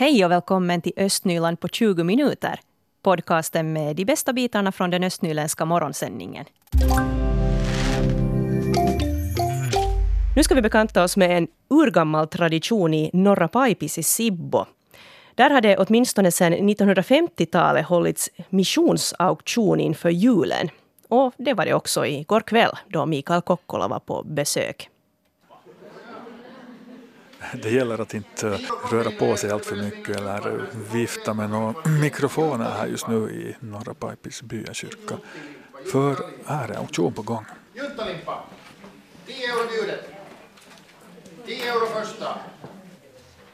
Hej och välkommen till Östnyland på 20 minuter. Podcasten med de bästa bitarna från den östnyländska morgonsändningen. Nu ska vi bekanta oss med en urgammal tradition i Norra Paipis i Sibbo. Där hade åtminstone sedan 1950-talet hållits missionsauktion inför julen. Och det var det också igår kväll då Mikael Kokkola var på besök. Det gäller att inte röra på sig allt för mycket eller vifta med några mikrofoner här just nu i Norra Paipis byakyrka. För här är auktion på gång. Juntalimpa. 10 euro bjudet. 10 euro första.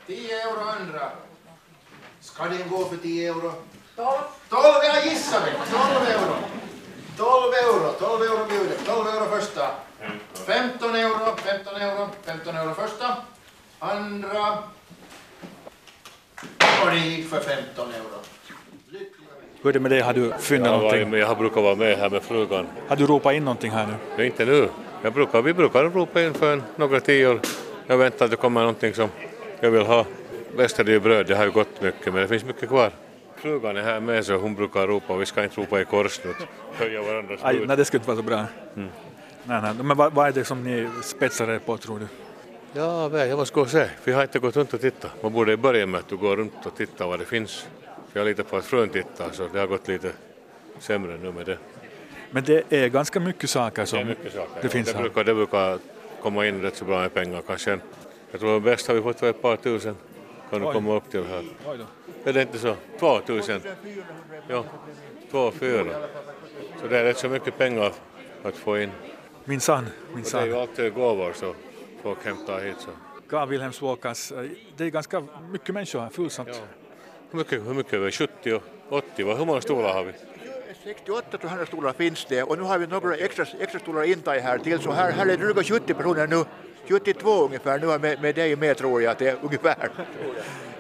10 euro andra. Ska den gå för 10 euro? 12. 12, jag gissar mig. 12 euro. 12 euro, 12 euro bjudet. 12 euro första. 15 euro, 15 euro, 15 euro första. Andra. Och det gick för 15 euro. Hur är det med det? Har du fyndat Jag, någonting? med, jag har brukat vara med här med frugan. Har du ropat in någonting här nu? Men inte nu. Jag brukar, vi brukar ropa in för några tior. Jag väntar att det kommer någonting som jag vill ha. Bäst är det bröd, det har ju gått mycket men det finns mycket kvar. Frugan är här med så hon brukar ropa vi ska inte ropa i kors nu. Höja varandras Aj, bud. nej, det skulle inte vara så bra. Nej, nej. Men vad, vad är det som ni spetsar er på tror du? Ja, jag måste gå och se. Vi har inte gått runt och tittat. Man borde börja med att du går runt och tittar vad det finns. Jag litar på att frun tittar så det har gått lite sämre nu med det. Men det är ganska mycket saker som Det mycket saker. det finns det här. brukar, det brukar komma in rätt så bra med pengar kanske. Jag tror bäst har vi fått ett par tusen. Kan du Oj. komma upp till här. Oj då. Är det inte så? Två tusen? Ja, två, fyra. Så det är rätt så mycket pengar att få in. Minsann, Och det är ju minsann. alltid gåvor så folk hämtar hit. Så. Karl Wilhelms Walkas, eh, det är ganska mycket människor här, fullsamt. Ja. Hur mycket, hur mycket är det? 70 och 80? Vad- Hur många stolar har vi? 68 000 stolar finns det och nu har vi några extra, extra stolar intagna här till så här, här är dryga 70 personer nu. 72 ungefär nu med, med dig med tror jag att det är ungefär.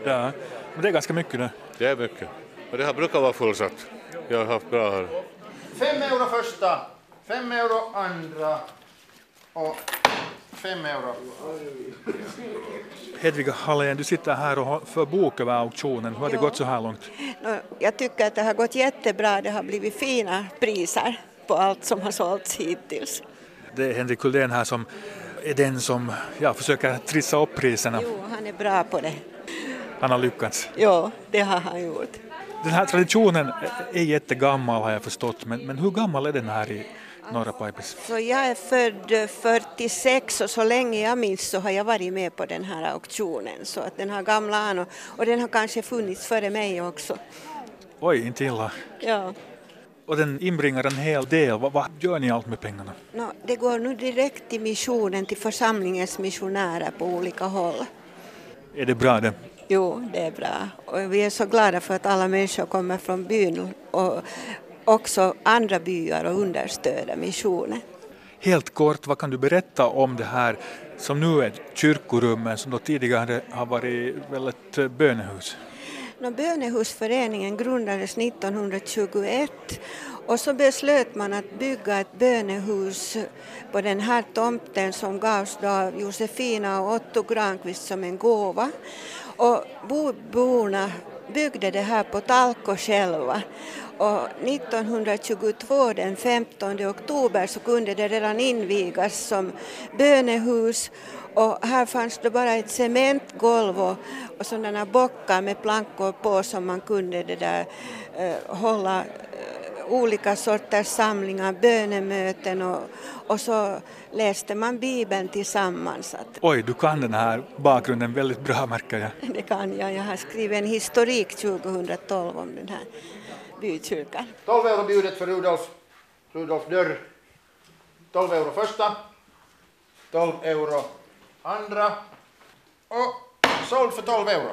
Ja. Men det är ganska mycket det. Det är mycket. Och det här brukar vara fullsatt. Jag har haft bra här. 5 euro första, 5 euro andra och 5 euro. Hedviga Hallén, du sitter här och för bok över auktionen. Hur har det Ja. gått så här långt? Jag tycker att det har gått jättebra. Det har blivit fina priser på allt som har sålts hittills. Det är Henrik Kuldén här som är den som ja, försöker trissa upp priserna. Jo, han är bra på det. Han har lyckats. Jo, det har han gjort. Den här traditionen är jättegammal har jag förstått, men, men hur gammal är den här i Norra Paipis? Så jag är född eh, 46 och så länge jag minns så har jag varit med på den här auktionen. Så att den har gamla anor och den har kanske funnits före mig också. Oj, inte illa. Ja. Och den inbringar en hel del. Vad, vad gör ni allt med pengarna? Nå, det går nu direkt till missionen, till församlingens missionärer på olika håll. Är det bra det? Jo, det är bra. Och vi är så glada för att alla människor kommer från byn och också andra byar och understöder missionen. Helt kort, vad kan du berätta om det här som nu är kyrkorummen som då tidigare har varit väl ett eh, bönehus? Nå, Bönehusföreningen grundades 1921 och så beslöt man att bygga ett bönehus på den här tomten som gavs av Josefina och Otto Granqvist som en gåva. Och boborna byggde det här på Talko själva. Och 1922, den 15 oktober, så kunde det redan invigas som bönehus och här fanns det bara ett cementgolv och, och sådana bockar med plankor på som man kunde det där, eh, hålla olika sorters samlingar, bönemöten och, och så läste man Bibeln tillsammans. Att Oj, du kan den här bakgrunden väldigt bra märker jag. det kan jag. Jag har skrivit en historik 2012 om den här bykyrkan. 12 euro bjudet för Rudolf, Rudolf Dörr. 12 euro första, 12 euro andra och såld för 12 euro.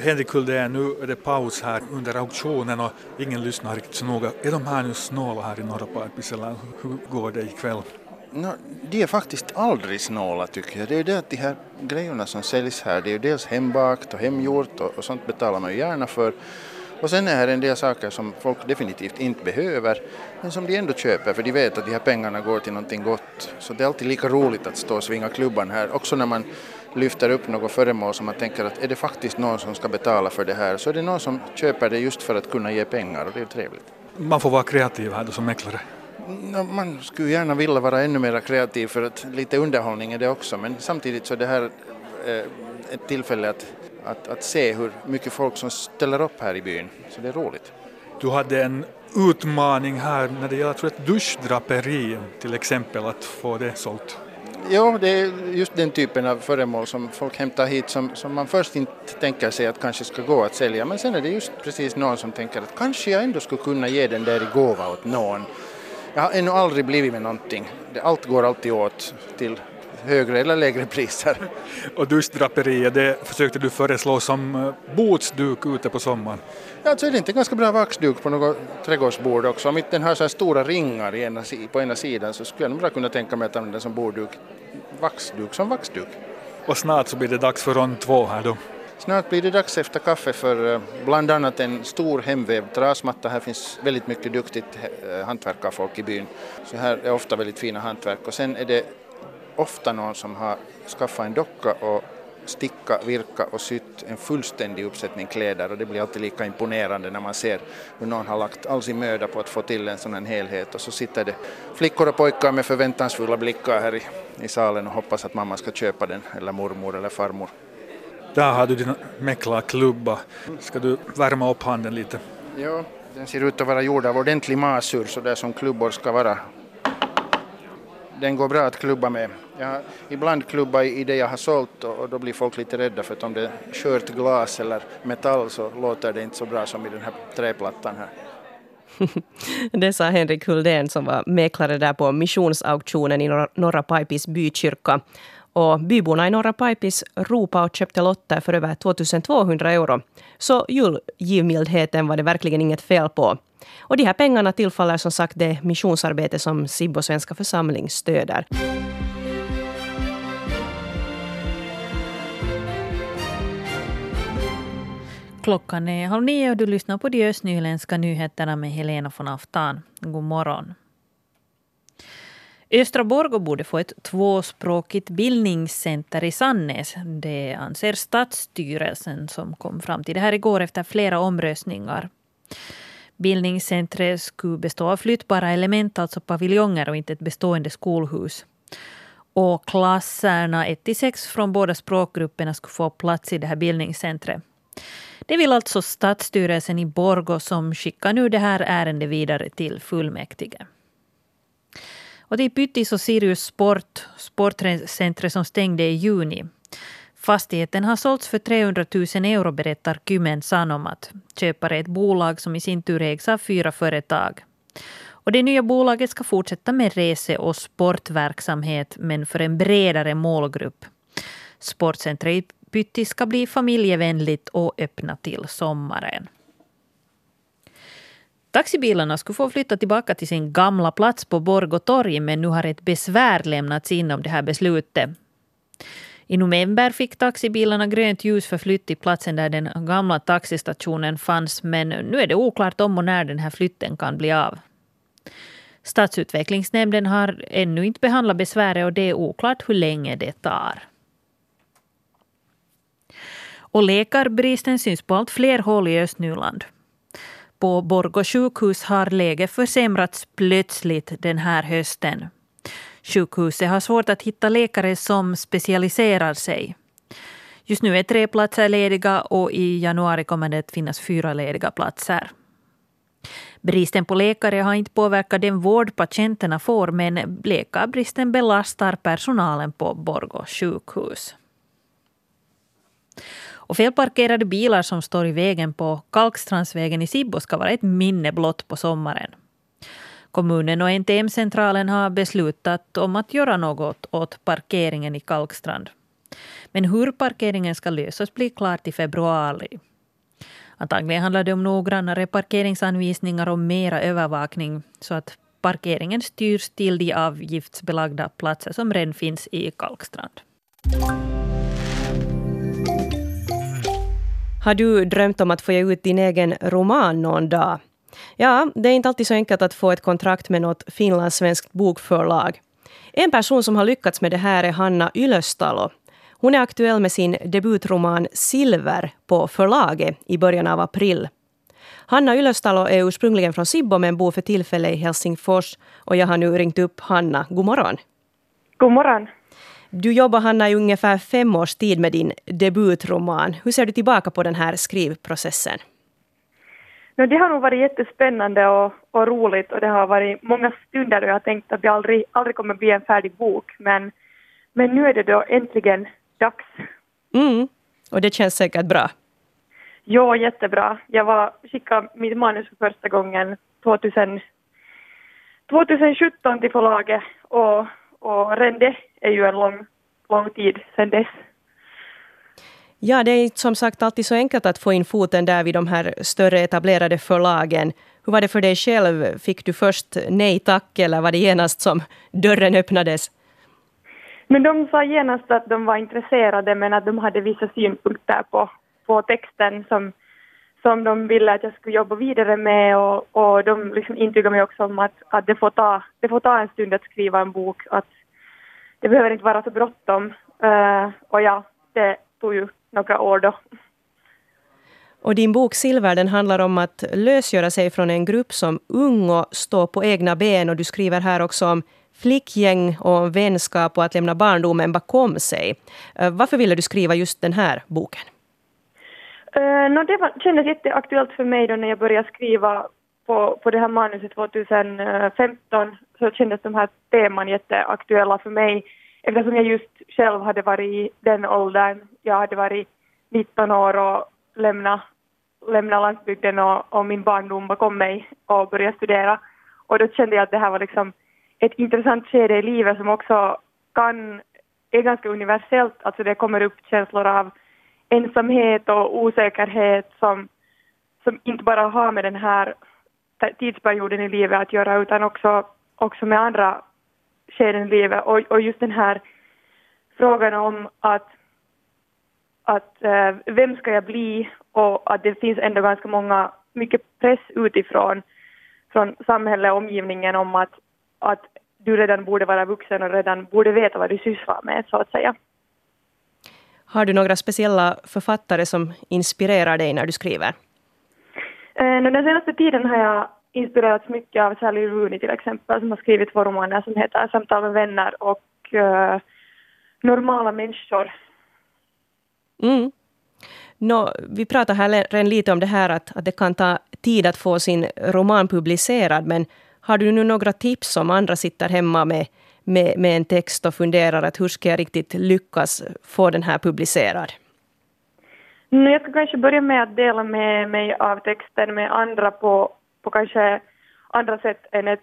Henrik Kuldén, nu är det paus här under auktionen och ingen lyssnar riktigt så noga. Är de här nu snåla här i Norra Parpis eller hur går det ikväll? No, de är faktiskt aldrig snåla tycker jag. Det är ju det att de här grejerna som säljs här, det är ju dels hembakt och hemgjort och, och sånt betalar man ju gärna för. Och sen är här en del saker som folk definitivt inte behöver men som de ändå köper för de vet att de här pengarna går till någonting gott. Så det är alltid lika roligt att stå och svinga klubban här. Också när man lyfter upp något föremål som man tänker att är det faktiskt någon som ska betala för det här så är det någon som köper det just för att kunna ge pengar och det är trevligt. Man får vara kreativ här då som mäklare. Man skulle gärna vilja vara ännu mer kreativ för att lite underhållning är det också men samtidigt så är det här eh, ett tillfälle att, att, att se hur mycket folk som ställer upp här i byn så det är roligt. Du hade en utmaning här när det gäller duschdraperi till exempel att få det sålt. Ja, det är just den typen av föremål som folk hämtar hit som, som man först inte tänker sig att kanske ska gå att sälja men sen är det just precis någon som tänker att kanske jag ändå skulle kunna ge den där i gåva åt någon. Jag har ännu aldrig blivit med någonting. Allt går alltid åt till högre eller lägre priser. Och duschdraperiet, det försökte du föreslå som eh, bordsduk ute på sommaren? Ja, alltså är det inte ganska bra vaxduk på något trädgårdsbord också? Om inte den har så här stora ringar ena, på ena sidan så skulle jag nog bra kunna tänka mig att använda den som bordduk. Vaxduk som vaxduk. Och snart så blir det dags för rond två här då? Snart blir det dags efter kaffe för eh, bland annat en stor hemvävd trasmatta. Här finns väldigt mycket duktigt eh, hantverkarfolk i byn. Så här är ofta väldigt fina hantverk. Och sen är det ofta någon som har skaffat en docka och sticka, virka och sytt en fullständig uppsättning kläder och det blir alltid lika imponerande när man ser hur någon har lagt all sin möda på att få till en sån här helhet och så sitter det flickor och pojkar med förväntansfulla blickar här i, i salen och hoppas att mamma ska köpa den eller mormor eller farmor. Där har du din mäklarklubba. Ska du värma upp handen lite? Ja, den ser ut att vara gjord av ordentlig masur så där som klubbor ska vara. Den går bra att klubba med. Jag har ibland klubbat i det jag har sålt och då blir folk lite rädda för att om det är skört glas eller metall så låter det inte så bra som i den här träplattan här. det sa Henrik Huldén som var mäklare där på missionsauktionen i Norra Pajpis bykyrka. Och byborna i Norra Pajpis ropade och köpte lotter för över 2200 euro. Så julgivmildheten var det verkligen inget fel på. Och de här pengarna tillfaller som sagt det missionsarbete som Sibbo svenska församling stöder. Klockan är halv nio och du lyssnar på de östnyländska nyheterna med Helena von Aftan. God morgon. Östra Borgå borde få ett tvåspråkigt bildningscenter i Sannäs. Det anser stadsstyrelsen som kom fram till det här igår efter flera omröstningar. Bildningscentret skulle bestå av flyttbara element, alltså paviljonger och inte ett bestående skolhus. Och klasserna 1-6 från båda språkgrupperna skulle få plats i det här bildningscentret. Det vill alltså stadsstyrelsen i Borgå som skickar nu det här ärendet vidare till fullmäktige. Och det är Pyttis och Sirius Sport, sportcentret som stängde i juni. Fastigheten har sålts för 300 000 euro berättar Kymen Sanomat. Köpare är ett bolag som i sin tur ägs av fyra företag. Och det nya bolaget ska fortsätta med rese och sportverksamhet men för en bredare målgrupp. Sportcentret i Pytti ska bli familjevänligt och öppna till sommaren. Taxibilarna skulle få flytta tillbaka till sin gamla plats på Borgå torg men nu har ett besvär lämnats in om det här beslutet. I november fick taxibilarna grönt ljus för flytt till platsen där den gamla taxistationen fanns men nu är det oklart om och när den här flytten kan bli av. Stadsutvecklingsnämnden har ännu inte behandlat besväret och det är oklart hur länge det tar. Och läkarbristen syns på allt fler håll i Östnyland. På Borgå sjukhus har läget försämrats plötsligt den här hösten. Sjukhuset har svårt att hitta läkare som specialiserar sig. Just nu är tre platser lediga och i januari kommer det att finnas fyra lediga platser. Bristen på läkare har inte påverkat den vård patienterna får men läkarbristen belastar personalen på Borgå sjukhus. Och felparkerade bilar som står i vägen på Kalkstrandsvägen i Sibbo ska vara ett minne blott på sommaren. Kommunen och NTM-centralen har beslutat om att göra något åt parkeringen i Kalkstrand. Men hur parkeringen ska lösas blir klart i februari. Antagligen handlar det om noggrannare parkeringsanvisningar och mera övervakning så att parkeringen styrs till de avgiftsbelagda platser som redan finns i Kalkstrand. Har du drömt om att få ge ut din egen roman någon dag? Ja, det är inte alltid så enkelt att få ett kontrakt med något finlandssvenskt bokförlag. En person som har lyckats med det här är Hanna Ylöstalo. Hon är aktuell med sin debutroman Silver på förlaget i början av april. Hanna Ylöstalo är ursprungligen från Sibbo men bor för tillfället i Helsingfors. Och jag har nu ringt upp Hanna. God morgon. God morgon. Du jobbar, Hanna, i ungefär fem års tid med din debutroman. Hur ser du tillbaka på den här skrivprocessen? No, det har nog varit jättespännande och, och roligt och det har varit många stunder och jag har tänkt att det aldrig, aldrig kommer bli en färdig bok. Men, men nu är det då äntligen dags. Mm. Och det känns säkert bra. Ja, jättebra. Jag var, skickade mitt manus för första gången 2000, 2017 till förlaget och, och redan det är ju en lång, lång tid sedan dess. Ja, det är som sagt alltid så enkelt att få in foten där vid de här större etablerade förlagen. Hur var det för dig själv? Fick du först nej tack eller var det genast som dörren öppnades? Men de sa genast att de var intresserade men att de hade vissa synpunkter på, på texten som, som de ville att jag skulle jobba vidare med och, och de liksom intygade mig också om att, att det, får ta, det får ta en stund att skriva en bok, att det behöver inte vara så bråttom. Uh, och ja, det tog ju några år då. Och din bok Silver den handlar om att lösgöra sig från en grupp som ung och stå på egna ben och du skriver här också om flickgäng och vänskap och att lämna barndomen bakom sig. Eh, varför ville du skriva just den här boken? Uh, no, det var, kändes jätteaktuellt för mig då när jag började skriva på, på det här manuset 2015 så kändes de här teman jätteaktuella för mig eftersom jag just själv hade varit i den åldern. Jag hade varit 19 år och lämnat, lämna landsbygden och, och min barndom bakom mig och börjat studera. Och då kände jag att det här var liksom ett intressant skede i livet som också kan, är ganska universellt, alltså det kommer upp känslor av ensamhet och osäkerhet som, som inte bara har med den här tidsperioden i livet att göra utan också, också med andra skeden i livet och, och just den här frågan om att, att äh, vem ska jag bli och att det finns ändå ganska många, mycket press utifrån från samhället och omgivningen om att, att du redan borde vara vuxen och redan borde veta vad du sysslar med, så att säga. Har du några speciella författare som inspirerar dig när du skriver? Eh, den senaste tiden har jag inspirerats mycket av Sally Rooney till exempel som har skrivit två romaner som heter Samtal med vänner och uh, Normala människor. Mm. No, vi pratar här redan lite om det här att, att det kan ta tid att få sin roman publicerad men har du nu några tips om andra sitter hemma med, med, med en text och funderar att hur ska jag riktigt lyckas få den här publicerad? Jag ska kanske börja med att dela med mig av texten med andra på, på kanske andra sätt än, ett,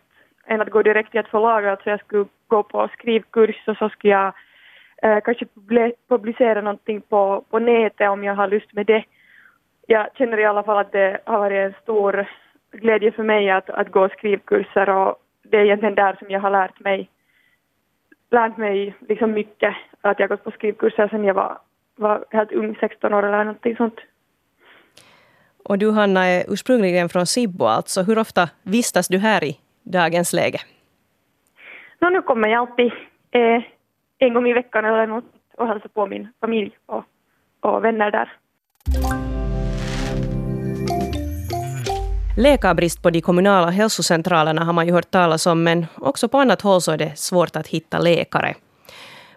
än att gå direkt till ett förlag. Alltså jag skulle gå på skrivkurs och så skulle jag eh, kanske publicera någonting på, på nätet om jag har lust med det. Jag känner i alla fall att det har varit en stor glädje för mig att, att gå skrivkurser och det är egentligen där som jag har lärt mig, lärt mig liksom mycket. Att jag har gått på skrivkurser sedan jag var, var helt ung, 16 år eller någonting sånt. Och du Hanna är ursprungligen från Sibbo alltså. Hur ofta vistas du här i dagens läge? No, nu kommer jag alltid eh, en gång i veckan eller något och hälsar på min familj och, och vänner där. Läkarbrist på de kommunala hälsocentralerna har man ju hört talas om, men också på annat håll så är det svårt att hitta läkare.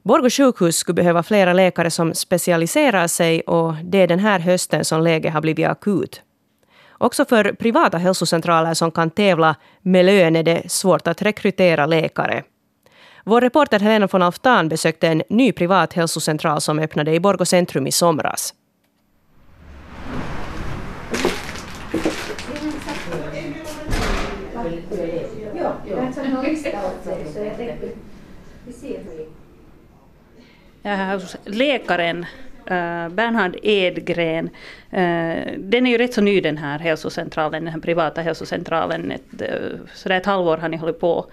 Borgå sjukhus skulle behöva flera läkare som specialiserar sig och det är den här hösten som läget har blivit akut. Också för privata hälsocentraler som kan tävla med lön är det svårt att rekrytera läkare. Vår reporter Helena von Alftan besökte en ny privat hälsocentral som öppnade i Borgå centrum i somras. Jag är hos Eh, läkaren eh, Bernhard Edgren. Eh, den är ju rätt så ny den här hälsocentralen, den här privata hälsocentralen. Ett, ett halvår har ni hållit på.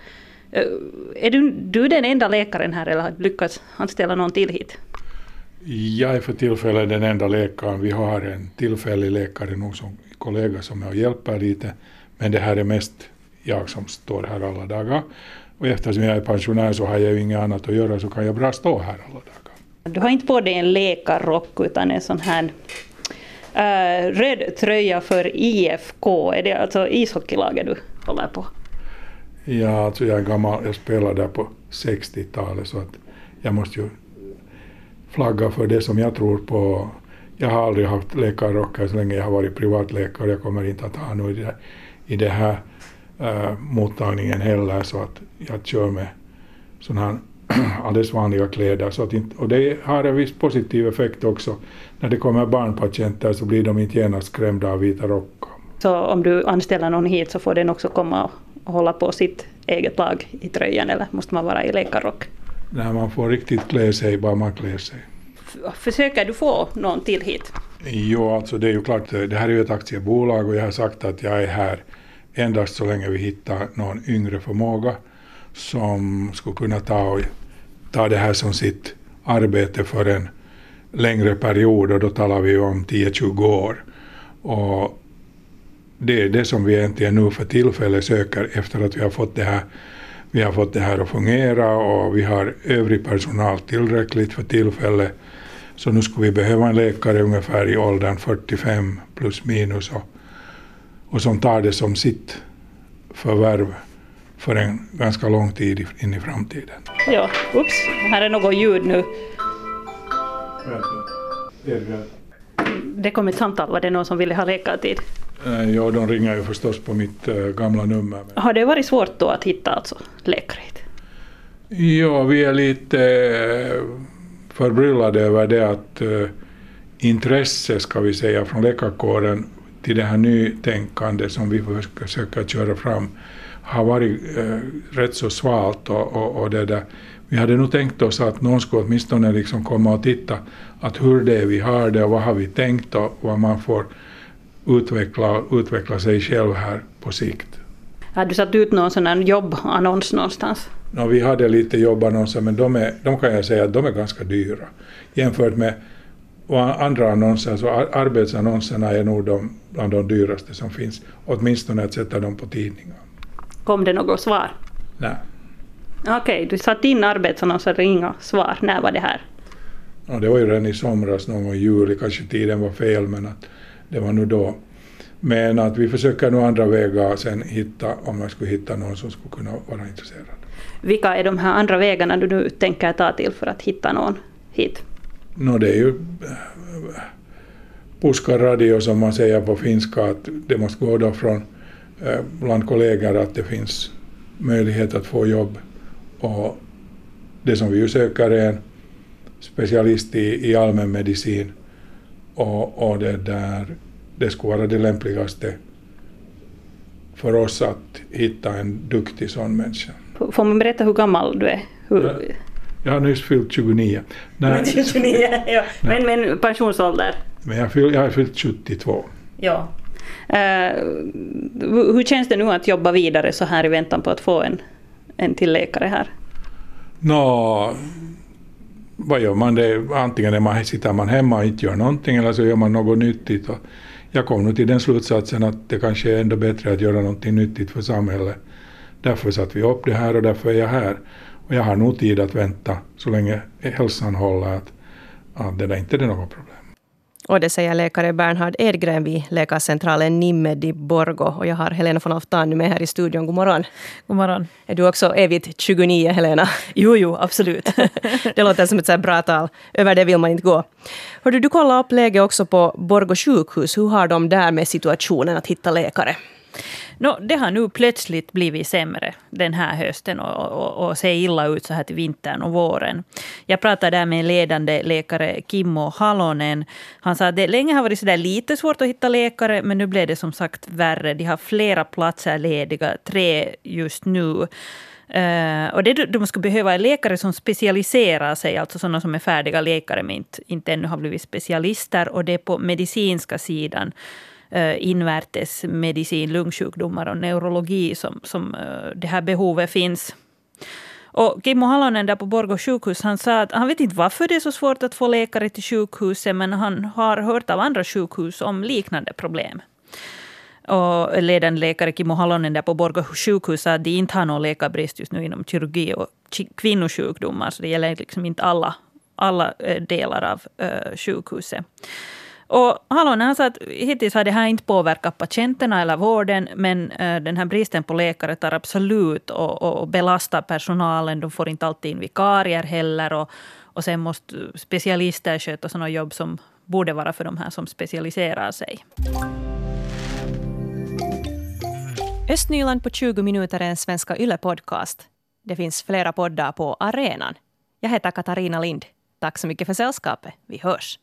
Är du, du den enda läkaren här eller har du lyckats anställa någon till hit? Jag är för tillfället den enda läkaren. Vi har en tillfällig läkare nog som kollega som är och hjälper lite. Men det här är mest jag som står här alla dagar. Och eftersom jag är pensionär så har jag ju inget annat att göra så kan jag bra stå här alla dagar. Du har inte på dig en läkarrock utan en sån här uh, röd tröja för IFK. Är det alltså ishockeylaget du håller på? Ja, alltså jag är gammal. Jag spelade där på 60-talet så att jag måste ju flagga för det som jag tror på. Jag har aldrig haft läkarrockar så länge jag har varit privatläkare. Jag kommer inte att ha något i det, i här uh, mottagningen heller så att jag kör med sån här alldeles vanliga kläder. Så att inte, och det har en viss positiv effekt också. När det kommer barnpatienter så blir de inte genast skrämda av vita rockar. Så om du anställer någon hit så får den också komma och hålla på sitt eget lag i tröjan eller måste man vara i läkarrock? Nej, man får riktigt klä sig bara man klär sig. Försöker du få någon till hit? Jo, alltså det är ju klart, det här är ju ett aktiebolag och jag har sagt att jag är här endast så länge vi hittar någon yngre förmåga som skulle kunna ta, och, ta det här som sitt arbete för en längre period och då talar vi om 10-20 år. Och det är det som vi egentligen nu för tillfället söker efter att vi har fått det här vi har fått det här att fungera och vi har övrig personal tillräckligt för tillfället. Så nu skulle vi behöva en läkare ungefär i åldern 45 plus minus och, och som tar det som sitt förvärv för en ganska lång tid in i framtiden. Ja, ups, här är något ljud nu. Det kom ett samtal, var det någon som ville ha läkartid? Eh, ja, de ringer ju förstås på mitt äh, gamla nummer. Har det varit svårt då att hitta alltså läkare? Ja, vi är lite äh, förbryllade över det att intresse, ska vi säga, från läkarkåren till det här nytänkande som vi försöker köra fram har varit äh, rätt så svalt och, och, och, det där. Vi hade nog tänkt oss att någon skulle åtminstone liksom komma och titta att hur det är vi har det och vad har vi tänkt och vad man får utveckla, utveckla sig själv här på sikt. Har du satt ut någon sån här jobbannons någonstans? No, vi hade lite jobbannonser men de, är, de kan jag säga att de är ganska dyra. Jämfört med andra annonser så arbetsannonserna är nog de, bland de dyraste som finns. Åtminstone att sätta dem på tidningar. Kom det något svar? Nej. Okej, okay, du satte in arbetsannonser och inga svar. När var det här? Ja, det var ju redan i somras, någon gång i juli, kanske tiden var fel men att det var nu då. Men att vi försöker nu andra vägar sen hitta, om man skulle hitta någon som skulle kunna vara intresserad. Vilka är de här andra vägarna du nu tänker ta till för att hitta någon hit? No, det är ju puskaradio som man säger på finska, att det måste gå då från eh, bland kollegor att det finns möjlighet att få jobb. Och det som vi ju söker är en specialist i, i allmänmedicin och, och det, där, det skulle vara det lämpligaste för oss att hitta en duktig sån människa. Får man berätta hur gammal du är? Hur... Jag, jag har nyss fyllt 29. Nej. 29 ja. men, men pensionsålder? Men jag, fyll, jag har fyllt 72. Ja. Uh, hur känns det nu att jobba vidare så här i väntan på att få en, en till läkare här? Nå, vad gör man? Det, antingen är man, sitter man hemma och inte gör någonting eller så gör man något nyttigt. Och jag kom nu till den slutsatsen att det kanske är ändå bättre att göra någonting nyttigt för samhället. Därför satte vi upp det här och därför är jag här. Och jag har nog tid att vänta så länge hälsan håller att, att det där inte är något problem. Och det säger läkare Bernhard Edgren vid läkarcentralen Nimmed i Borgo. Och jag har Helena von Oftan med här i studion. God morgon. God morgon. Är du också evigt 29, Helena? Jo, jo, absolut. det låter som ett så bra tal. Över det vill man inte gå. Hörde, du kollade upp läget också på Borgo sjukhus. Hur har de där med situationen att hitta läkare? No, det har nu plötsligt blivit sämre den här hösten och, och, och ser illa ut så här till vintern och våren. Jag pratade där med en ledande läkare, Kimmo Halonen. Han sa att det länge har varit så där lite svårt att hitta läkare, men nu blev det som sagt värre. De har flera platser lediga, tre just nu. Uh, och det de skulle behöva är läkare som specialiserar sig, alltså sådana som är färdiga läkare men inte, inte ännu har blivit specialister. Och det är på medicinska sidan. Eh, Invärtes medicin, lungsjukdomar och neurologi som, som eh, det här behovet finns. Och Kimmo Halonen där på Borgå sjukhus han sa att han vet inte varför det är så svårt att få läkare till sjukhuset men han har hört av andra sjukhus om liknande problem. Och ledande läkare Kimmo Halonen där på Borgå sjukhus sa att de inte har någon läkarbrist just nu inom kirurgi och kvinnosjukdomar. Så det gäller liksom inte alla, alla eh, delar av sjukhuset. Och Halonen han sa att hittills har det här inte påverkat patienterna eller vården, men eh, den här bristen på läkare tar absolut och, och belastar personalen. De får inte alltid in vikarier heller. Och, och sen måste specialister sköta sådana jobb som borde vara för de här som specialiserar sig. Östnyland på 20 minuter är en Svenska Yle-podcast. Det finns flera poddar på arenan. Jag heter Katarina Lind. Tack så mycket för sällskapet. Vi hörs.